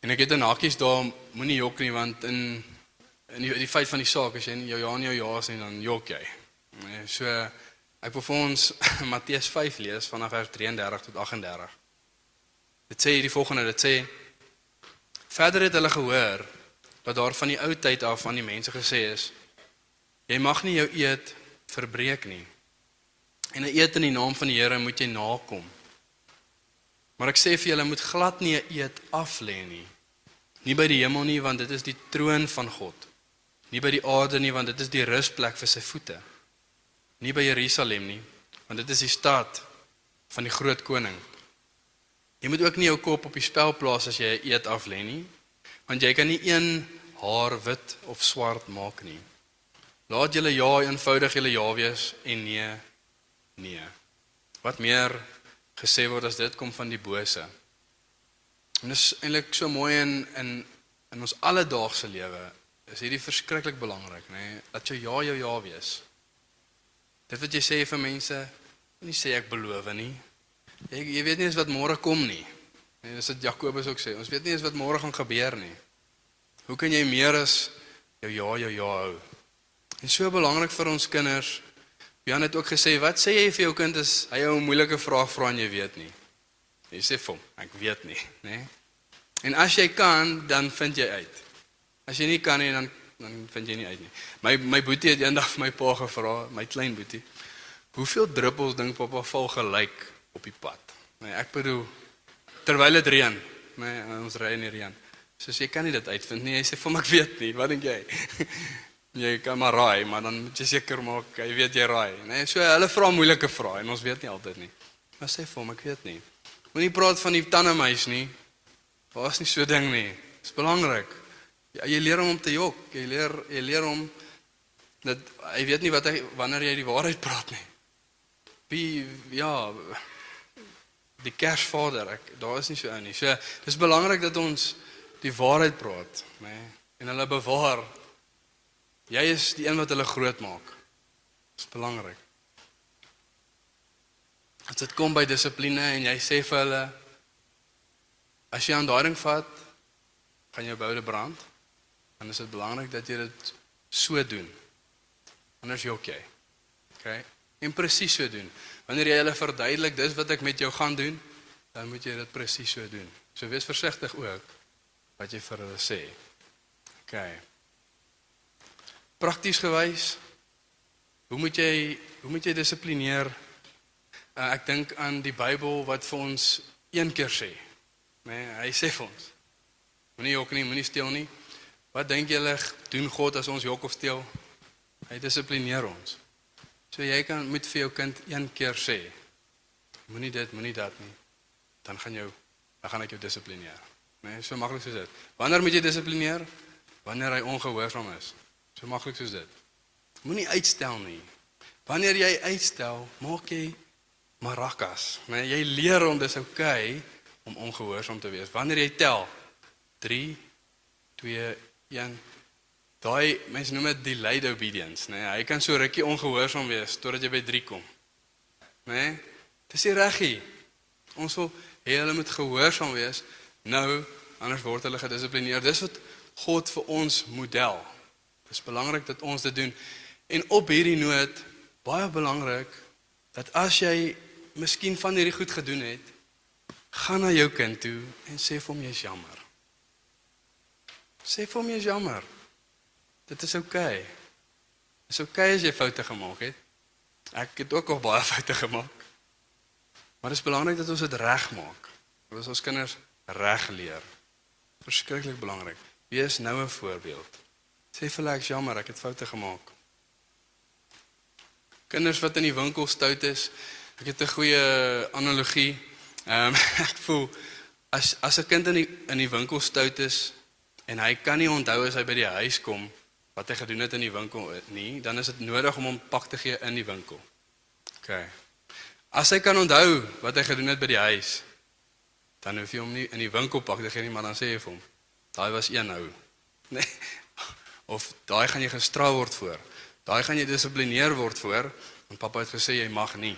En ek het 'n hakies daar, moenie jok nie want in in die, die feit van die saak as jy jou ja en jou ja sê dan jok jy. Nee, so ek wil vir ons *laughs* Matteus 5 lees vanaf vers 33 tot 38. Dit sê die volgende, dit sê Verder het hulle gehoor dat daar van die ou tyd af aan die mense gesê is jy mag nie jou eed verbreek nie. En 'n eed in die naam van die Here moet jy nakom. Maar ek sê vir julle moet glad nie 'n eed af lê nie. Nie by die hemel nie want dit is die troon van God. Nie by die aarde nie want dit is die rusplek vir sy voete. Nie by Jerusalem nie want dit is die stad van die groot koning. Jy moet ook nie jou kop op die spel plaas as jy 'n eed af lê nie want jy kan nie een haar wit of swart maak nie. Laat julle ja eenvoudig julle ja wees en nee nee. Wat meer gesê word as dit kom van die bose. En dit is eintlik so mooi in in in ons alledaagse lewe is hierdie verskriklik belangrik, nê, nee? dat jou ja jou ja wees. Dit wat jy sê vir mense, nie sê ek beloof nie. Jy jy weet nie eens wat môre kom nie. En dis wat Jakobus ook sê, ons weet nie eens wat môre gaan gebeur nie. Hoe kan jy meer as jou ja jou ja hou? En so belangrik vir ons kinders Jan het ook gesê, "Wat sê jy vir jou kind as hy jou 'n moeilike vraag vra en jy weet nie?" Jy sê vir hom, "Ek weet nie," né? Nee? En as jy kan, dan vind jy uit. As jy nie kan nie, dan dan vind jy nie uit nie. My my boetie het eendag my pa gevra, my klein boetie, "Hoeveel druppels dink pappa val gelyk op die pad?" Nee, ek bedoel terwyl dit reën, nee, ons ry in die reën. So jy kan nie dit uitvind nie. Hy sê vir my, "Ek weet nie. Wat dink jy?" *laughs* Jy kan maar raai, maar dan moet jy seker maak jy weet jy raai, né? Nee, so hulle vra moeilike vrae en ons weet nie altyd nie. Maar sê vir hom, ek weet nie. Moenie praat van die tandemeis nie. Daar's nie so ding nie. Dit is belangrik. Ja, jy leer hom om te jok. Jy leer jy leer hom dat hy weet nie wat hy wanneer jy die waarheid praat nie. Wie ja, die Kersvader, ek daar is nie so ou nie. So dis belangrik dat ons die waarheid praat, nê, nee, en hulle bewaar. Jy is die een wat hulle groot maak. Dis belangrik. As dit kom by dissipline en jy sê vir hulle as jy aan daai ding vat, gaan jou boude brand. Dan is dit belangrik dat jy dit so doen. Anders jy okay. Okay? En presies so doen. Wanneer jy hulle verduidelik dis wat ek met jou gaan doen, dan moet jy dit presies so doen. So wees versigtig ook wat jy vir hulle sê. Okay. Prakties gewys, hoe moet jy hoe moet jy dissiplineer? Uh, ek dink aan die Bybel wat vir ons een keer sê. Nee, hy sê vir ons: Moenie jok nie, moenie steel nie. Wat dink julle doen God as ons jok of steel? Hy dissiplineer ons. So jy kan moet vir jou kind een keer sê: Moenie dit, moenie dat nie. Dan gaan jou dan gaan ek jou dissiplineer. Nee, so maklik soos dit. Wanneer moet jy dissiplineer? Wanneer hy ongehoorsaam is. So maklik soos dit. Moenie uitstel nie. Wanneer jy uitstel, maak jy marakas. Nee, jy leer hom dis oukei okay om ongehoorsaam te wees. Wanneer jy tel 3 2 1 Daai mense noem dit delayed obedience, né? Nee? Hy kan so rukkie ongehoorsaam wees totdat jy by 3 kom. Né? Nee? Dis nie reg nie. Ons wil hê hulle moet gehoorsaam wees. Nou, anders word hulle gedissiplineer. Dis wat God vir ons model. Dis belangrik dat ons dit doen. En op hierdie noot, baie belangrik dat as jy miskien van hierdie goed gedoen het, gaan na jou kind toe en sê vir hom jy's jammer. Sê vir hom jy's jammer. Dit is oukei. Okay. Dis oukei okay as jy foute gemaak het. Ek het ook al baie *laughs* foute gemaak. Maar dit is belangrik dat ons dit reg maak. Dat ons ons kinders reg leer. Verskriklik belangrik. Wees nou 'n voorbeeld. Sê vir hulle ek's jammer, ek het foute gemaak. Kinders wat in die winkel stout is, ek het 'n goeie analogie. Ehm um, *laughs* ek voel as as 'n kind in die in die winkel stout is en hy kan nie onthou as hy by die huis kom wat hy gedoen het in die winkel nie, dan is dit nodig om hom pak te gee in die winkel. OK. As hy kan onthou wat hy gedoen het by die huis, dan hoef jy hom nie in die winkel pak te gee nie, maar dan sê jy vir hom, daai was een nou. *laughs* Nee. Of daai gaan jy gestraf word voor. Daai gaan jy dissiplineer word voor, want pappa het gesê jy mag nie.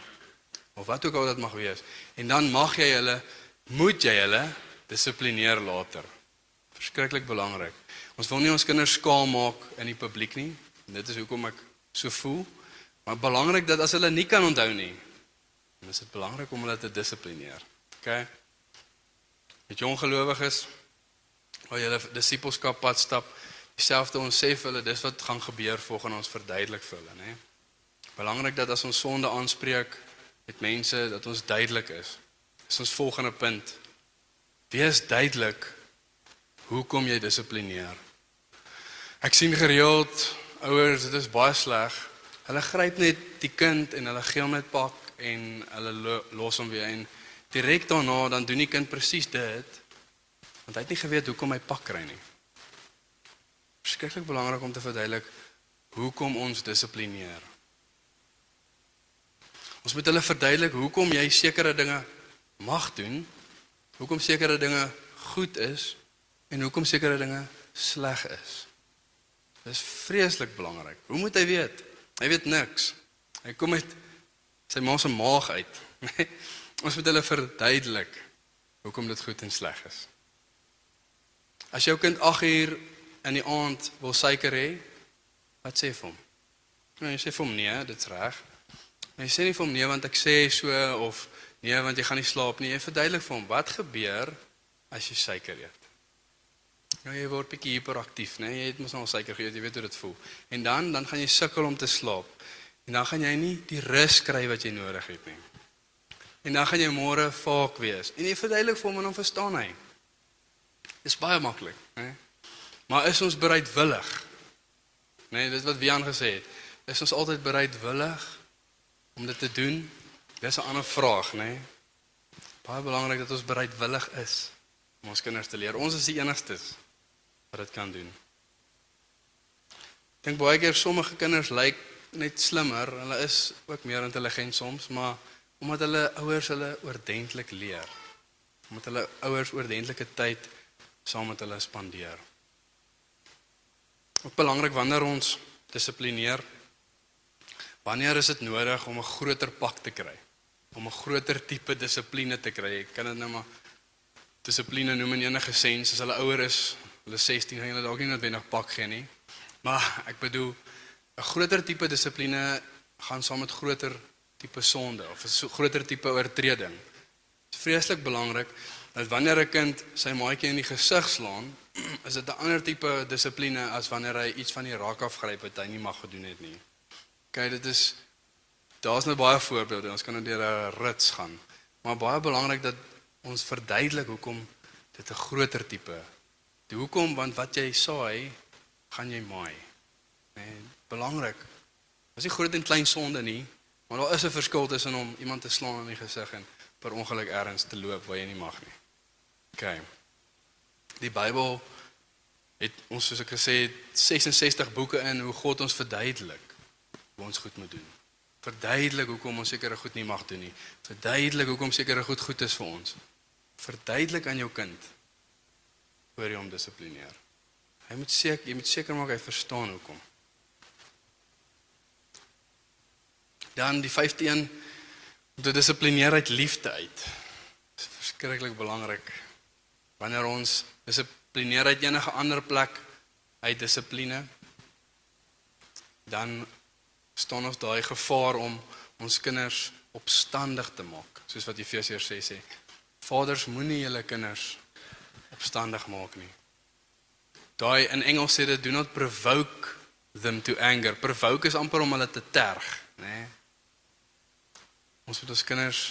Of wat ook al dit mag wees. En dan mag jy hulle moet jy hulle dissiplineer later. Verskriklik belangrik. Ons wil nie ons kinders skaam maak in die publiek nie. En dit is hoekom ek so voel. Maar belangrik dat as hulle nie kan onthou nie, dan is dit belangrik om hulle te dissiplineer. OK? Met jong gelowiges waar jy hulle disippelskap pad stap, dieselfde ons sê vir hulle dis wat gaan gebeur volgens ons verduidelik vir hulle, nê? Belangrik dat as ons sonde aanspreek met mense dat ons duidelik is. Dis ons volgende punt. Wees duidelik hoekom jy dissiplineer. Ek sien gereeld ouers, dit is baie sleg. Hulle gryp net die kind en hulle gee hom net pak en hulle lo los hom weer en direk daarna dan doen die kind presies dit want hy het nie geweet hoekom hy pak kry nie. Verskriklik belangrik om te verduidelik hoekom ons dissiplineer. Ons moet hulle verduidelik hoekom jy sekere dinge mag doen, hoekom sekere dinge goed is en hoekom sekere dinge sleg is. Dis vreeslik belangrik. Hoe moet hy weet? Hy weet niks. Hy kom uit sy ma se maag uit. *laughs* Ons moet hulle verduidelik hoekom dit goed en sleg is. As jou kind 8 uur in die aand wil suiker hê, wat sê vir hom? Nou jy sê vir hom nee, dit's reg. Maar jy sê nie vir hom nee want ek sê so of nee want jy gaan nie slaap nie. Jy verduidelik vir hom wat gebeur as jy suiker eet. Nou jy word bietjie hiperaktief, né? Nee? Jy het mos al suiker geëet, jy weet hoe dit voel. En dan dan gaan jy sukkel om te slaap. En dan gaan jy nie die rus kry wat jy nodig het nie. En dan gaan jy môre vaak wees. En jy verduidelik vir hom en hom verstaan hy. Dis baie maklik, né? Maar is ons bereidwillig? Nee, dis wat Wian gesê het. Is ons altyd bereidwillig om dit te doen? Dis 'n ander vraag, né? Baie belangrik dat ons bereidwillig is om ons kinders te leer. Ons is die enigstes wat dit kan doen. Ek dink baie keer sommige kinders lyk net slimmer. Hulle is ook meer intelligent soms, maar omdat hulle ouers hulle oordentlik leer. Omdat hulle ouers oordentlike tyd saam met hulle spandeer. Ook belangrik wanneer ons dissiplineer. Wanneer is dit nodig om 'n groter pak te kry? Om 'n groter tipe dissipline te kry. Ek kan dit nou maar dissipline noem in enige sens as hulle ouer is, hulle 16 gaan hulle dalk nie noodwendig pak gee nie. Maar ek bedoel 'n groter tipe dissipline gaan saam met groter tipe sonde of 'n groter tipe oortreding. Dit is vreeslik belangrik dat wanneer 'n kind sy maatjie in die gesig slaan, *clears throat* is dit 'n ander tipe dissipline as wanneer hy iets van die raak afgryp wat hy nie mag gedoen het nie. Kyk, dit is daar's nou baie voorbeelde. Ons kan nou deur 'n rits gaan. Maar baie belangrik dat ons verduidelik hoekom dit 'n groter tipe. Die hoekom want wat jy saai, gaan jy maai. Nee, belangrik. Dis nie groot en klein sonde nie, maar daar is 'n verskil tussen om iemand te slaan in die gesig en per ongeluk ergens te loop waar jy nie mag nie. OK. Die Bybel het ons soos ek gesê het 66 boeke in hoe God ons verduidelik hoe ons goed moet doen. Verduidelik hoekom ons sekere goed nie mag doen nie. Verduidelik hoekom sekere goed goed is vir ons. Verduidelik aan jou kind jy hom dissiplineer. Hy moet seker jy moet seker maak hy verstaan hoekom. Dan die 5de een om te dissiplineer uit liefde uit. Dit is verskriklik belangrik. Wanneer ons dissiplineer uit enige ander plek uit dissipline dan staan ons daai gevaar om ons kinders opstandig te maak, soos wat Efesiërs 6 sê. Vaders moenie julle kinders opstandig maak nie. Daai in Engels sê dit do not provoke them to anger. Provoke is amper om hulle te terg, né? Nee? Ons moet ons kinders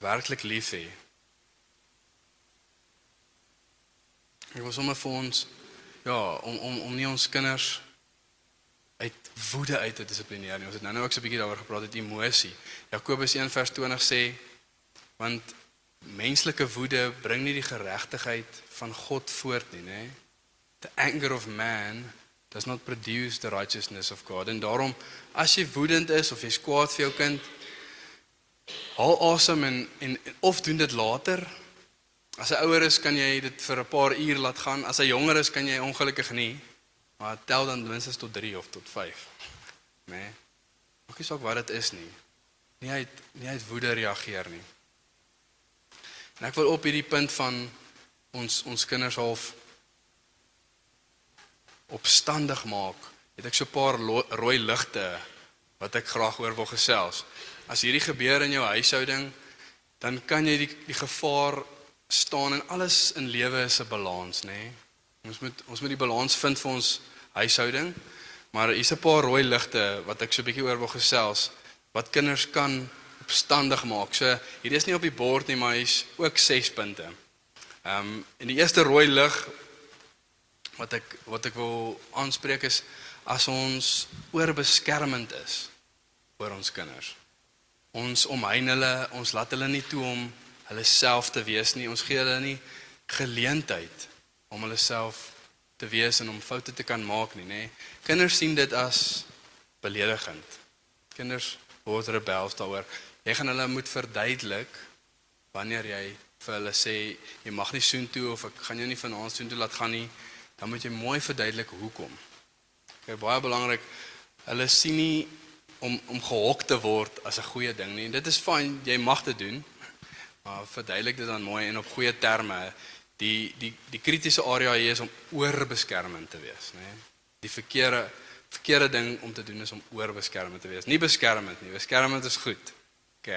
werklik lief hê. Ek wil sommer vir ons ja, om om om nie ons kinders uit woede uit te dissiplineer nie. Ons het nou nou ook so 'n bietjie daaroor gepraat het emosie. Jakobus 1:20 sê want menslike woede bring nie die geregtigheid van God voort nie, nê? The anger of man does not produce the righteousness of God. En daarom as jy woedend is of jy's kwaad vir jou kind, Haal asem en, en en of doen dit later. As hy ouer is, kan jy dit vir 'n paar uur laat gaan. As hy jonger is, kan jy ongelukkig nie. Maar tel dan minstens tot 3 of tot 5. Né? Nee. Maak nie saak wat dit is nie. Nie hy nie hy woede reageer nie. En ek wil op hierdie punt van ons ons kinders half opstandig maak. Het ek so 'n paar rooi ligte wat ek graag oor wil gesels as hierdie gebeur in jou huishouding, dan kan jy die die gevaar staan en alles in lewe is 'n balans, nê? Nee? Ons moet ons moet die balans vind vir ons huishouding. Maar hier's 'n paar rooi ligte wat ek so 'n bietjie oor wil gesels wat kinders kan opstandig maak. So hierdie is nie op die bord nie, maar hy's ook 6 punte. Ehm um, en die eerste rooi lig wat ek wat ek wil aanspreek is as ons oorbeskermend is oor ons kinders. Ons omheind hulle, ons laat hulle nie toe om hulle self te wees nie. Ons gee hulle nie geleentheid om hulle self te wees en om foute te kan maak nie, nê. Kinders sien dit as beledigend. Kinders word rebels daaroor. Jy gaan hulle moet verduidelik wanneer jy vir hulle sê jy mag nie soen toe of ek gaan jou nie vanaand soen toe laat gaan nie, dan moet jy mooi verduidelik hoekom. Dit is baie belangrik. Hulle sien nie om om gehok te word as 'n goeie ding nie. Dit is fyn, jy mag dit doen. Maar verduidelik dit dan mooi en op goeie terme. Die die die kritiese area hier is om oorbeskermend te wees, nê. Die verkeerde verkeerde ding om te doen is om oorbeskermend te wees. Nie beskermend nie. Beskermend is goed. OK.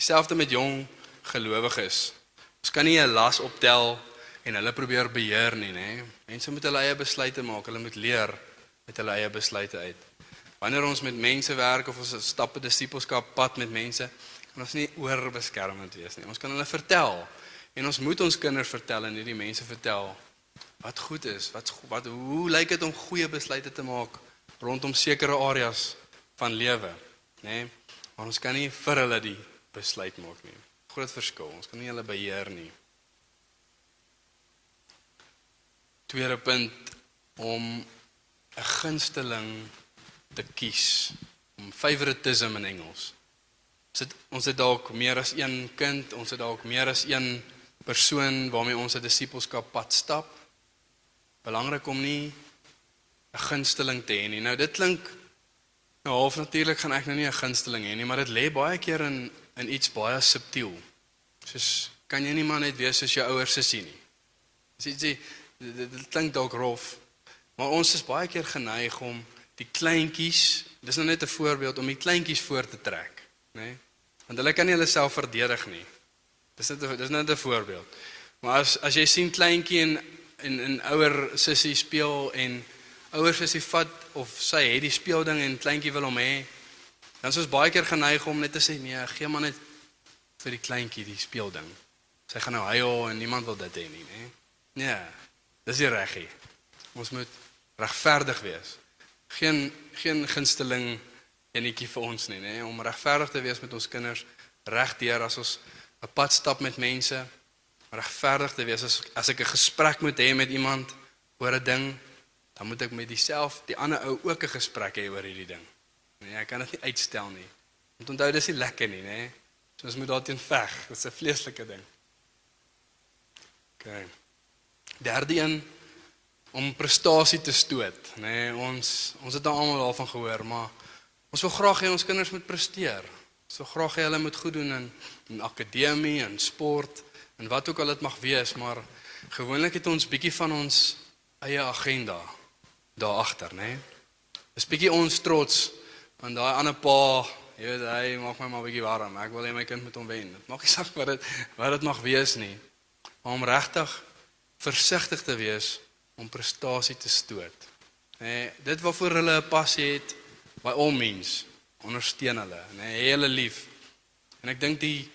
Dieselfde met jong gelowiges. Ons kan nie 'n las optel en hulle probeer beheer nie, nê. Mense moet hulle eie besluite maak. Hulle moet leer met hulle eie besluite uit. Wanneer ons met mense werk of ons stap 'n disippelskap pad met mense, kan ons nie oorbeskermend wees nie. Ons kan hulle vertel en ons moet ons kinders vertel en hierdie mense vertel wat goed is, wat wat hoe lyk dit om goeie besluite te maak rondom sekere areas van lewe, nê? Nee? Maar ons kan nie vir hulle die besluit maak nie. Groot verskil. Ons kan nie hulle beheer nie. Tweede punt om 'n gunsteling te kies om favoritism in Engels. Ons het ons het dalk meer as een kind, ons het dalk meer as een persoon waarmee ons 'n disippelskap pad stap. Belangrik om nie 'n gunsteling te hê nie. Nou dit klink nou half natuurlik gaan ek nou nie 'n gunsteling hê nie, maar dit lê baie keer in in iets baie subtiel. Soos kan jy nie maar net wees soos jou ouers sussie nie. Dis dit dit, klink dalk rof, maar ons is baie keer geneig om die kleintjies, dis nou net 'n voorbeeld om die kleintjies voor te trek, nê? Nee? Want hulle kan nie hulle self verdedig nie. Dis net dis net 'n voorbeeld. Maar as as jy sien kleintjie en en 'n ouer sussie speel en ouer sussie vat of sy het die speelding en kleintjie wil hom hê, dan is ons baie keer geneig om net te sê nee, gee maar net vir die kleintjie die speelding. Sy gaan nou huil en niemand wil dit hê nie, nê? Nee. Dis reg nie. Ons moet regverdig wees. Geen geen gunsteling enetjie vir ons nie, nê? Om regverdig te wees met ons kinders regdeur as ons 'n pad stap met mense, regverdig te wees as as ek 'n gesprek moet hê met iemand oor 'n ding, dan moet ek met dieself die ander ou ook 'n gesprek hê oor hierdie ding. Nee, ek kan dit nie uitstel nie. Want onthou dis nie lekker nie, nê? So ons moet daarteen veg. Dit is 'n vleeslike ding. OK. Derde een om prestasie te stoot, nê? Nee, ons ons het nou almal daarvan gehoor, maar ons wil graag hê ons kinders moet presteer. Ons wil graag hê hulle moet goed doen in in akademie en sport en wat ook al dit mag wees, maar gewoonlik het ons bietjie van ons eie agenda daar agter, nê? Nee? Dis bietjie ons trots want daai ander pa, jy weet hy maak my maar bietjie warm. Ek wil hê my kind moet hom wen. Dit maak nie *laughs* saak wat dit wat dit mag wees nie. Maar om regtig versigtig te wees om prestasie te stoot. Nê, nee, dit waarvoor hulle 'n passie het by al mens, ondersteun hulle, nee, hê hulle lief. En ek dink die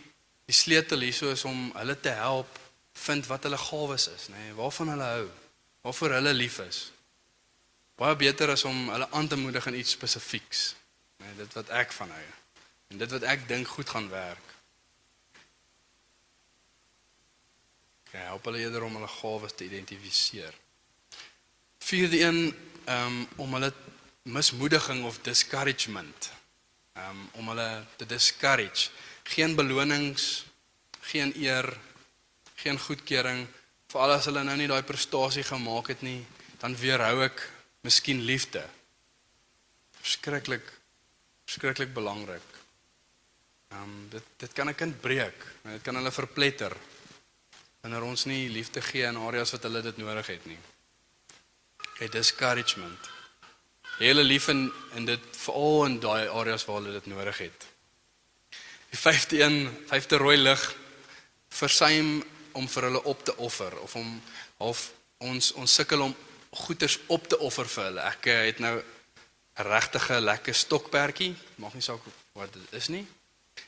die sleutel hierso is om hulle te help vind wat hulle gawes is, nê, nee, waarvan hulle hou, waarvoor hulle lief is. Baie beter is om hulle aan te moedig in iets spesifieks. Nê, nee, dit wat ek van hou. En dit wat ek dink goed gaan werk. Ja, help hulle eerder om hulle gawes te identifiseer. Vierde een um, om hulle mismoediging of discouragement um, om hulle te discourage. Geen belonings, geen eer, geen goedkeuring vir al as hulle nou nie daai prestasie gemaak het nie, dan weerhou ek miskien liefde. Verskriklik verskriklik belangrik. Um, dit dit kan 'n kind breek. Dit kan hulle verpletter wanneer ons nie liefde gee in areas wat hulle dit nodig het nie. Okay, discouragement. Hele lief in in dit veral in daai areas waar hulle dit nodig het. Die 5de een, 5de rooi lig versuim om vir hulle op te offer of om half ons ons sukkel om goeders op te offer vir hulle. Ek eh, het nou 'n regtige lekker stokperdjie, maak nie saak wat dit is nie.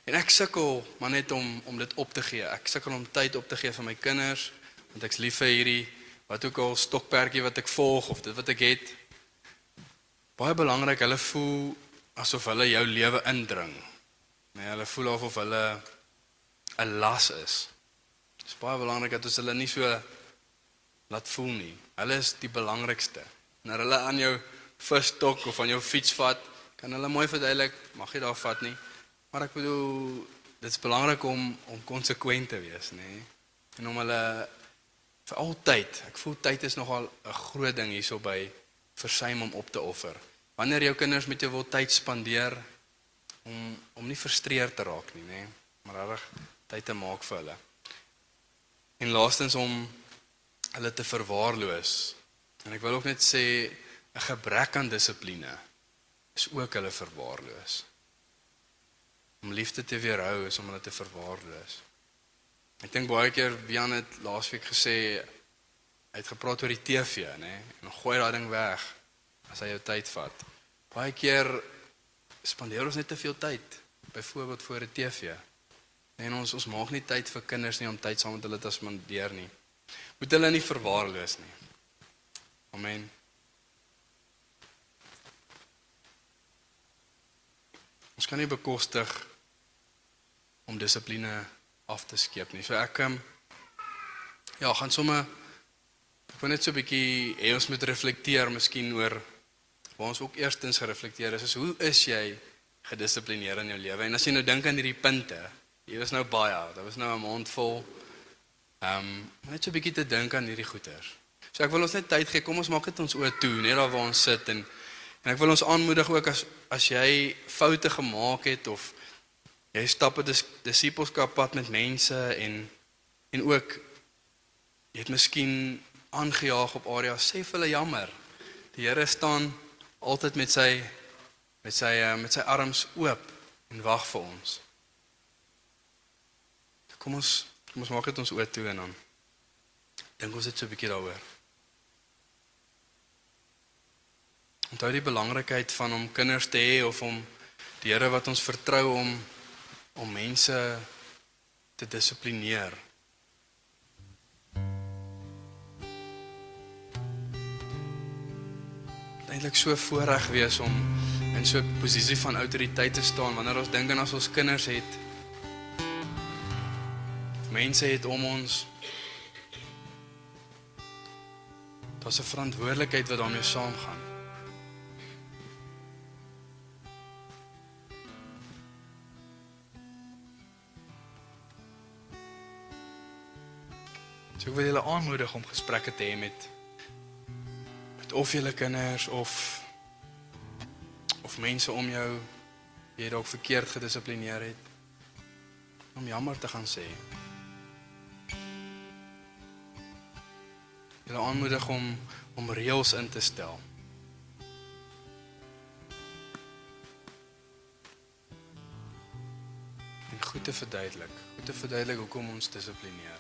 En ek sukkel maar net om om dit op te gee. Ek sukkel om tyd op te gee vir my kinders want ek's lief vir hierdie wat ook al stokperdjie wat ek volg of dit wat ek het. Baie belangrik, hulle voel asof hulle jou lewe indring. Nee, hulle voel of hulle 'n las is. Dit is baie belangrik dat ons hulle nie so laat voel nie. Hulle is die belangrikste. Wanneer hulle aan jou verstok of aan jou fiets vat, kan hulle mooi verduidelik, mag jy daar vat nie. Maar ek bedoel, dit is belangrik om om konsekwent te wees, nê? Nee? En om hulle vir altyd, ek voel tyd is nogal 'n groot ding hierso by versuim om op te offer. Wanneer jou kinders met jou wil tyd spandeer om om nie frustreerd te raak nie, nê, maar reg tyd te maak vir hulle. En laastens om hulle te verwaarloos. En ek wil ook net sê 'n gebrek aan dissipline is ook hulle verwaarloos. Om liefde te weerhou is om hulle te verwaarloos. Ek dink baie keer Jan het laasweek gesê het gepraat oor die TV, nê, en gooi daai ding weg as hy jou tyd vat. Baie keer spandeer ons net te veel tyd byvoorbeeld voor 'n TV. En ons ons maak nie tyd vir kinders nie om tyd saam met hulle te spandeer nie. Moet hulle nie verwaarloos nie. Amen. Ons kan nie bekostig om dissipline af te skeep nie. So ek um, ja, gaan sommer wil net so 'n bietjie hê ons moet reflekteer miskien oor waar ons ook eerstens gereflekteer is, is hoe is jy gedissiplineer in jou lewe? En as jy nou dink aan hierdie punte, hier was nou baie, daar was nou 'n mond vol ehm um, net so 'n bietjie te dink aan hierdie goeters. So ek wil ons net tyd gee, kom ons maak dit ons oë toe, net daar waar ons sit en en ek wil ons aanmoedig ook as as jy foute gemaak het of jy stap 'n dis, disippelskap pad met mense en en ook jy het miskien aangejaag op areas, sê vir hulle jammer. Die Here staan altyd met sy met sy uh, met sy arms oop en wag vir ons. Kom ons kom ons maak dit ons oë toe en dan dink ons net so 'n bietjie daaroor. Onthou die belangrikheid van om kinders te hê of om die Here wat ons vertrou om om mense te dissiplineer. Eintlik so voorreg wees om in so 'n posisie van autoriteit te staan wanneer ons dink aan as ons kinders het. Mense het om ons. Daar's 'n verantwoordelikheid wat daarmee saamgaan. So ek wil julle aanmoedig om gesprekke te hê met of julle kinders of of mense om jou jy dalk verkeerd gedissiplineer het om jammer te gaan sê. Julle aanmoedig om om reëls in te stel. En goed te verduidelik, goed te verduidelik hoekom ons dissiplineer.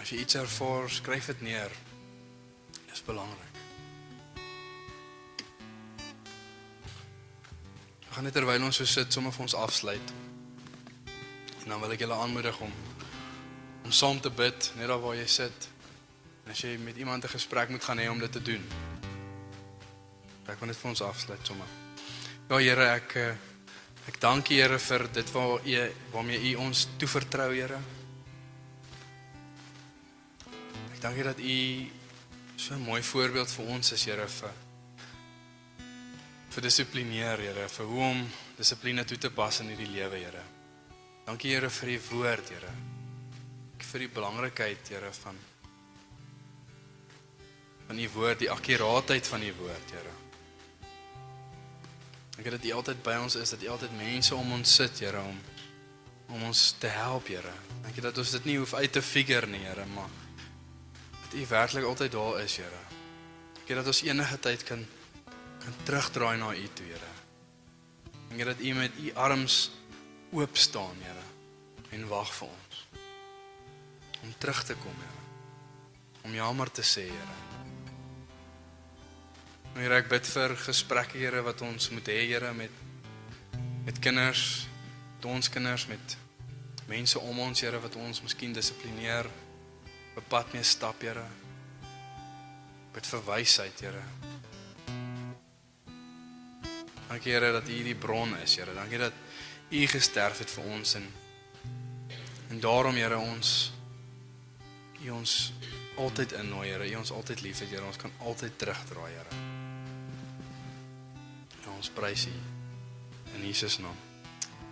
As jy iets ervaar, skryf dit neer. Dis belangrik. Ek gaan net terwyl ons so sit, sommer vir ons afsluit. En dan wil ek julle aanmoedig om om saam te bid net daar waar jy sit. En as jy met iemand 'n gesprek moet gaan hê om dit te doen. Ek wil net vir ons afsluit sommer. Ja Here, ek eh, ek dank U Here vir dit waar U waarmee U ons toevertrou, Here. Ek dank U dat U so 'n mooi voorbeeld vir ons is, Here, vir vir dissiplineer, Here, vir hoe om dissipline toe te pas in hierdie lewe, Here. Dankie Here vir U woord, Here. Vir die belangrikheid, Here, van van U woord, die akkuraatheid van U woord, Here. Het dat U altyd by ons is, dat U altyd mense om ons sit, Here, om om ons te help, Here. Dank U dat ons dit nie hoef uit te figure nie, Here, maar dat U werklik altyd daar is, Here. Dank U dat ons enige tyd kan kan terugdraai na U toe, Here. Dank U dat U met U arms oop staan, Here, en wag vir ons. Om terug te kom, Here. Om jammer te sê, Here. Here, ek bid vir gesprekke, Here, wat ons moet hê, Here, met met kinders, met ons kinders, met mense om ons, Here, wat ons miskien dissiplineer, op pad mee stap, Here. Bid vir wysheid, Here. Dankie Here dat U die bron is, Here. Dankie dat U gesterf het vir ons en en daarom Here ons U ons altyd innooi, Here. U ons altyd liefhet, Here. Ons kan altyd terugdraai, Here. Ons prys U in Jesus naam.